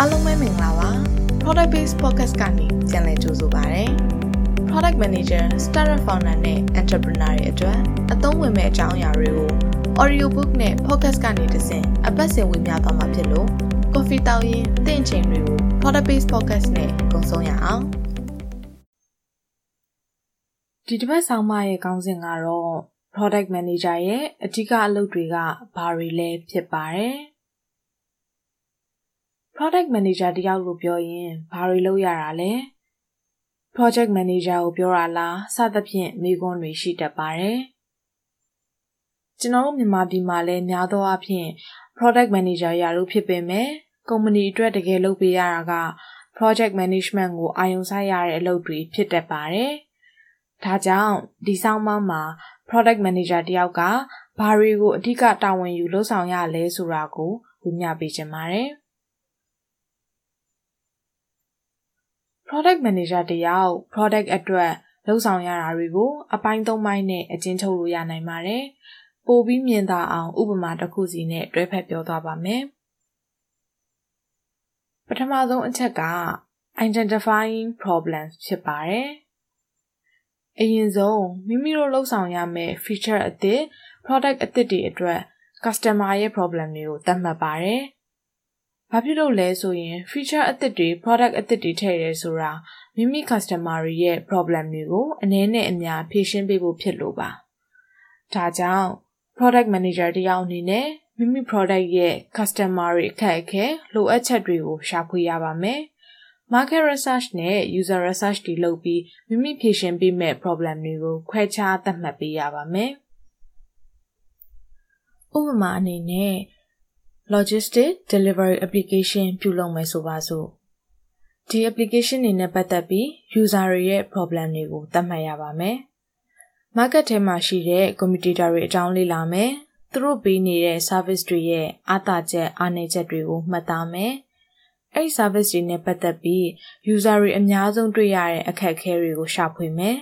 အားလုံးပဲမင်္ဂလာပါ Product Based Podcast ကနေပြန်လည်ကြိုဆိုပါရစေ Product Manager, Startup Founder နဲ့ Entrepreneur တွေအတွက်အသုံးဝင်မဲ့အကြောင်းအရာတွေကို Audio Book နဲ့ Podcast ကနေတဆင့်အပတ်စဉ်ဝင်ပြသွားမှာဖြစ်လို့ Coffee တောင်းရင်တင့်ချိန်တွေကို Product Based Podcast နဲ့ကုံဆုံးရအောင်ဒီတစ်ပတ်ဆောင်မရဲ့ခေါင်းစဉ်ကတော့ Product Manager ရဲ့အဓိကအလုပ်တွေကဘာတွေလဲဖြစ်ပါတယ်။ Product Manager တယောက်လို့ပြောရင်ဘာတွေလုပ်ရတာလဲ။ Project Manager ကိုပြောတာလားစသဖြင့်မေးခွန်းတွေရှိတတ်ပါတယ်။ကျွန်တော်တို့မြန်မာပြည်မှာလည်းများသောအားဖြင့် Product Manager ရာလို့ဖြစ်ပေမဲ့ကုမ္ပဏီအတွက်တကယ်လုပ်ပေးရတာက Project Management ကိုအာရုံစိုက်ရတဲ့အလုပ်တွေဖြစ်တတ်ပါတယ်။ဒါကြောင့်ဒီဆောင်မမှာ Product Manager တယောက်ကဘာတွေကိုအဓိကတာဝန်ယူလုပ်ဆောင်ရလဲဆိုတာကိုဝေမျှပေးချင်ပါတယ်။ Product Manager တယောက် Product အတွက်လှုပ်ဆောင်ရတာတွေကိုအပိုင်း၃ပိုင်းနဲ့အကျဉ်းချုပ်လို့ရနိုင်ပါတယ်။ပိုပြီးမြင်သာအောင်ဥပမာတစ်ခုစီနဲ့တွဲဖက်ပြောသွားပါမယ်။ပထမဆုံးအချက်က identifying problems ဖြစ်ပါတယ်။အရင်ဆုံးမိမိတို့လှုပ်ဆောင်ရမယ့် feature အသစ် product အသစ်တွေအတွက် customer ရဲ့ problem တွေကိုသတ်မှတ်ပါတယ်။ ဘာဖြစ်လို့လဲဆိုရင် feature အသစ်တွေ product အသစ်တွေထည့်ရဲဆိုတာမိမိ customer တွေရဲ့ problem တွေကိုအနည်းနဲ့အများဖြေရှင်းပေးဖို့ဖြစ်လို့ပါ။ဒါကြောင့် product manager တယောက်အနေနဲ့မိမိ product ရဲ့ customer တွေအခက်အခဲလိုအပ်ချက်တွေကိုရှာဖွေရပါမယ်။ market research နဲ့ user research တွေလုပ်ပြီးမိမိဖြေရှင်းပေးမဲ့ problem တွေကိုခွဲခြားသတ်မှတ်ပေးရပါမယ်။ဥပမာအနေနဲ့ logistic delivery application ပြုလုပ်မယ်ဆိုပါစို့ဒီ application တွေနဲ့ပတ်သက်ပြီး user တွေရဲ့ problem တွေကိုသတ်မှတ်ရပါမယ် market ထဲမှာရှိတဲ့ competitor တွေအကြောင်းလေ့လာမယ်သူတို့ပေးနေတဲ့ service တွေရဲ့အားသာချက်အားနည်းချက်တွေကိုမှတ်သားမယ်အဲ့ဒီ service တွေနဲ့ပတ်သက်ပြီး user တွေအများဆုံးတွေ့ရတဲ့အခက်အခဲတွေကိုရှာဖွေမယ်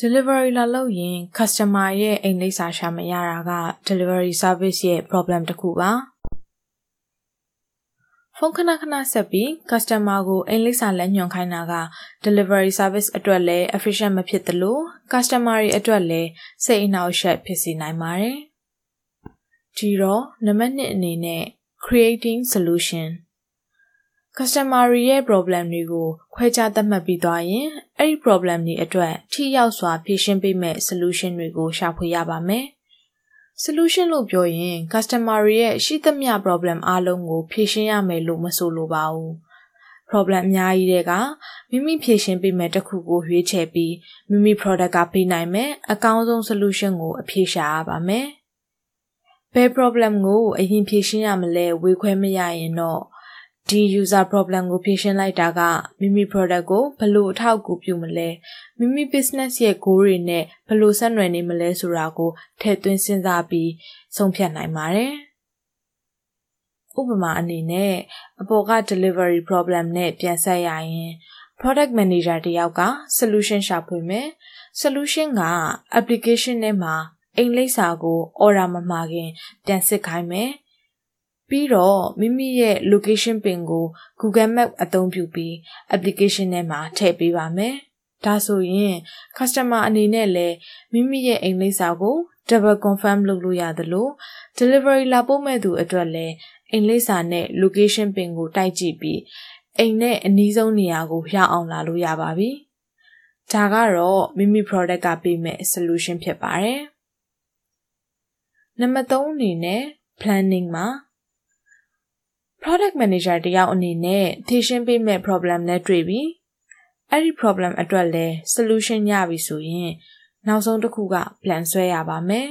delivery လာလုပ်ရင် customer ရဲ့အိမ်လိပ်စာရှာမရတာက delivery service ရဲ့ problem တစ်ခုပါဖုန်းခဏခဏဆက်ပြီး customer ကိုအိမ်လိပ်စာလက်ညွှန်ခိုင်းတာက delivery service အတွက်လည်း efficient မဖြစ်သလို customer တွေအတွက်လည်းစိတ်အနှောက်အယှက်ဖြစ်စေနိုင်ပါတယ်။ဒီတော့နံပါတ်1အနေနဲ့ creating solution customer ရဲ့ problem တွေကိုခွဲခြားသတ်မှတ်ပြီးသွားရင်အဲ့ဒီ problem တွေအတွက်ထိရောက်စွာဖြေရှင်းပေးမဲ့ solution တွေကိုရှာဖွေရပါမယ်။ solution လို့ပြောရင် customer ရဲ့ရှိသမျှ problem အားလုံးကိုဖြေရှင်းရမယ်လို့မဆိုလိုပါဘူး။ problem အများကြီးတွေကမိမိဖြေရှင်းပေးမဲ့တစ်ခုကိုရွေးချယ်ပြီးမိမိ product ကပေးနိုင်မယ်အကောင်းဆုံး solution ကိုအဖြေရှာရပါမယ်။ဘယ် problem ကိုအရင်ဖြေရှင်းရမလဲဝေခွဲမရရင်တော့ ဒီ user problem ကိုဖြေရှင်းလိုက်တာကမိမိ product ကိုဘယ်လိုအထောက်အကူပြုမလဲမိမိ business ရဲ့ goal တွေနဲ့ဘယ်လိုဆက်နွယ်နေမလဲဆိုတာကိုထည့်သွင်းစဉ်းစားပြီးဆုံးဖြတ်နိုင်ပါတယ်။ဥပမာအနေနဲ့အပေါ်က delivery problem နဲ့ပြန်ဆက်ရရင် product manager တယောက်က solution ရှာဖွေမယ် solution က application ထဲမှာအိမ်လိပ်စာကို order မမှာခင်ပြန်စစ်ခိုင်းမယ်။ ပြီးတော့မိမိရဲ့ location pin ကို Google Map အသုံးပြုပြီး application ထဲမှာထည့်ပေးပါမယ်။ဒါဆိုရင် customer အနေနဲ့လည်းမိမိရဲ့အိမ်လိပ်စာကို double confirm လုပ်လို့ရသလို delivery လာပို့မဲ့သူအတွက်လည်းအိမ်လိပ်စာနဲ့ location pin ကိုတိုက်ကြည့်ပြီးအိမ်နဲ့အနီးဆုံးနေရာကိုရောက်အောင်လာလို့ရပါပြီ။ဒါကတော့မိမိ product ကပေးမဲ့ solution ဖြစ်ပါတယ်။နံပါတ်3အနေနဲ့ planning မှာ product manager တယောက်အနေနဲ့ဖြေရှင်းပေးမဲ့ problem နဲ့တွေ့ပြီအဲ့ဒီ problem အတွက်လည်း solution ရပြီဆိုရင်နောက်ဆုံးတစ်ခုက plan ဆွဲရပါမယ်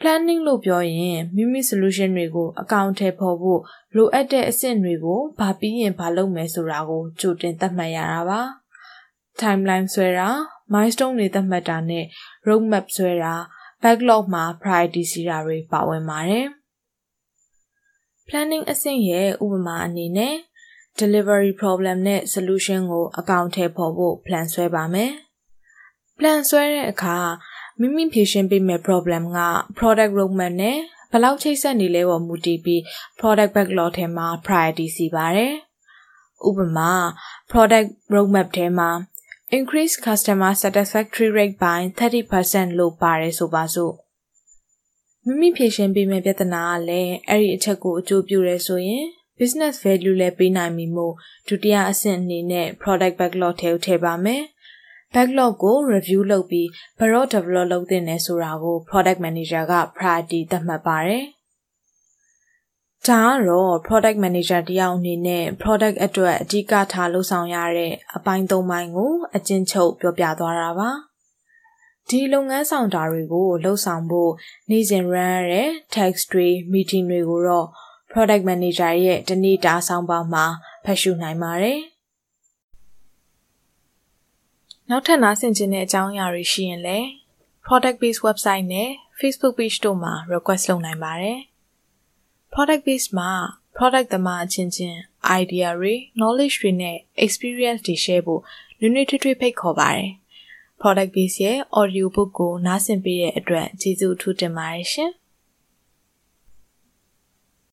planning လို့ပြောရင်မိမိ solution တွေကို အကောင့်ထဲပေါ်ဖို့လိုအပ်တဲ့အဆင့်တွေကိုဘာပြီးရင်ဘာလုပ်မယ်ဆိုတာကိုကြိုတင်သတ်မှတ်ရတာပါ timeline ဆွဲတာ milestone တွေသတ်မှတ်တာနဲ့ roadmap ဆွဲတာ backlog မှာ priority စီတာတွေပါဝင်ပါတယ် planning အဆင့်ရဲ့ဥပမာအနေနဲ့ delivery problem နဲ့ solution ကိုအကောင့်ထဲပေါ်ဖို့ plan ဆွဲပါမယ်။ plan ဆွဲတဲ့အခါမိမိဖြေရှင်းပေးမယ့် problem က product roadmap နဲ့လောက်ချိတ်ဆက်နေလဲပေါ်မူတည်ပြီး product backlog ထဲမှာ priority စီပါတယ်။ဥပမာ product roadmap ထဲမှာ increase customer satisfactory rate by 30%လို့ပါတယ်ဆိုပါစို့ မိမိဖြေရှင်းပေးမယ့်ပြဿနာကလည်းအဲ့ဒီအချက်ကိုအကျိုးပြုရဲဆိုရင် business value လည်းပေးနိုင်ပြီမို့ဒုတိယအဆင့်အနေနဲ့ product backlog ထဲထည့်ပါမယ်။ backlog ကို review လုပ်ပြီးဘယ်တော့ develop လုပ်သင့်လဲဆိုတာကို product manager က priority သတ်မှတ်ပါတယ်။ဒါကတော့ product manager တယောက်အနေနဲ့ product အတွက်အဓိကထားလှုပ်ဆောင်ရတဲ့အပိုင်း၃ပိုင်းကိုအကျဉ်းချုပ်ပြောပြသွားတာပါ။ ဒီလုပ်ငန်းဆောင်တာတွေကိုလှုပ်ဆောင်ဖို့နေ့စဉ် run ရတဲ့ text တွေ meeting တွေကိုတော့ product manager ရဲ့တနေ့တာဆောင်ပါမှာဖတ်ရှုနိုင်ပါတယ်။နောက်ထပ်နားဆင်ခြင်းတဲ့အကြောင်းအရာတွေရှိရင်လည်း product based website နဲ့ Facebook page တို့မှာ request လုပ်နိုင်ပါတယ်။ product based မှာ product သမားအချင်းချင်း idea တွေ knowledge တွေနဲ့ experience တွေ share ဖို့နွေးနွေးထွေးထွေးဖိတ်ခေါ်ပါတယ်။ product based ရဲ့ audio book ကိုနားဆင်ပေးတဲ့အတွက်ကျေးဇူးအထူးတင်ပါတယ်ရှင်။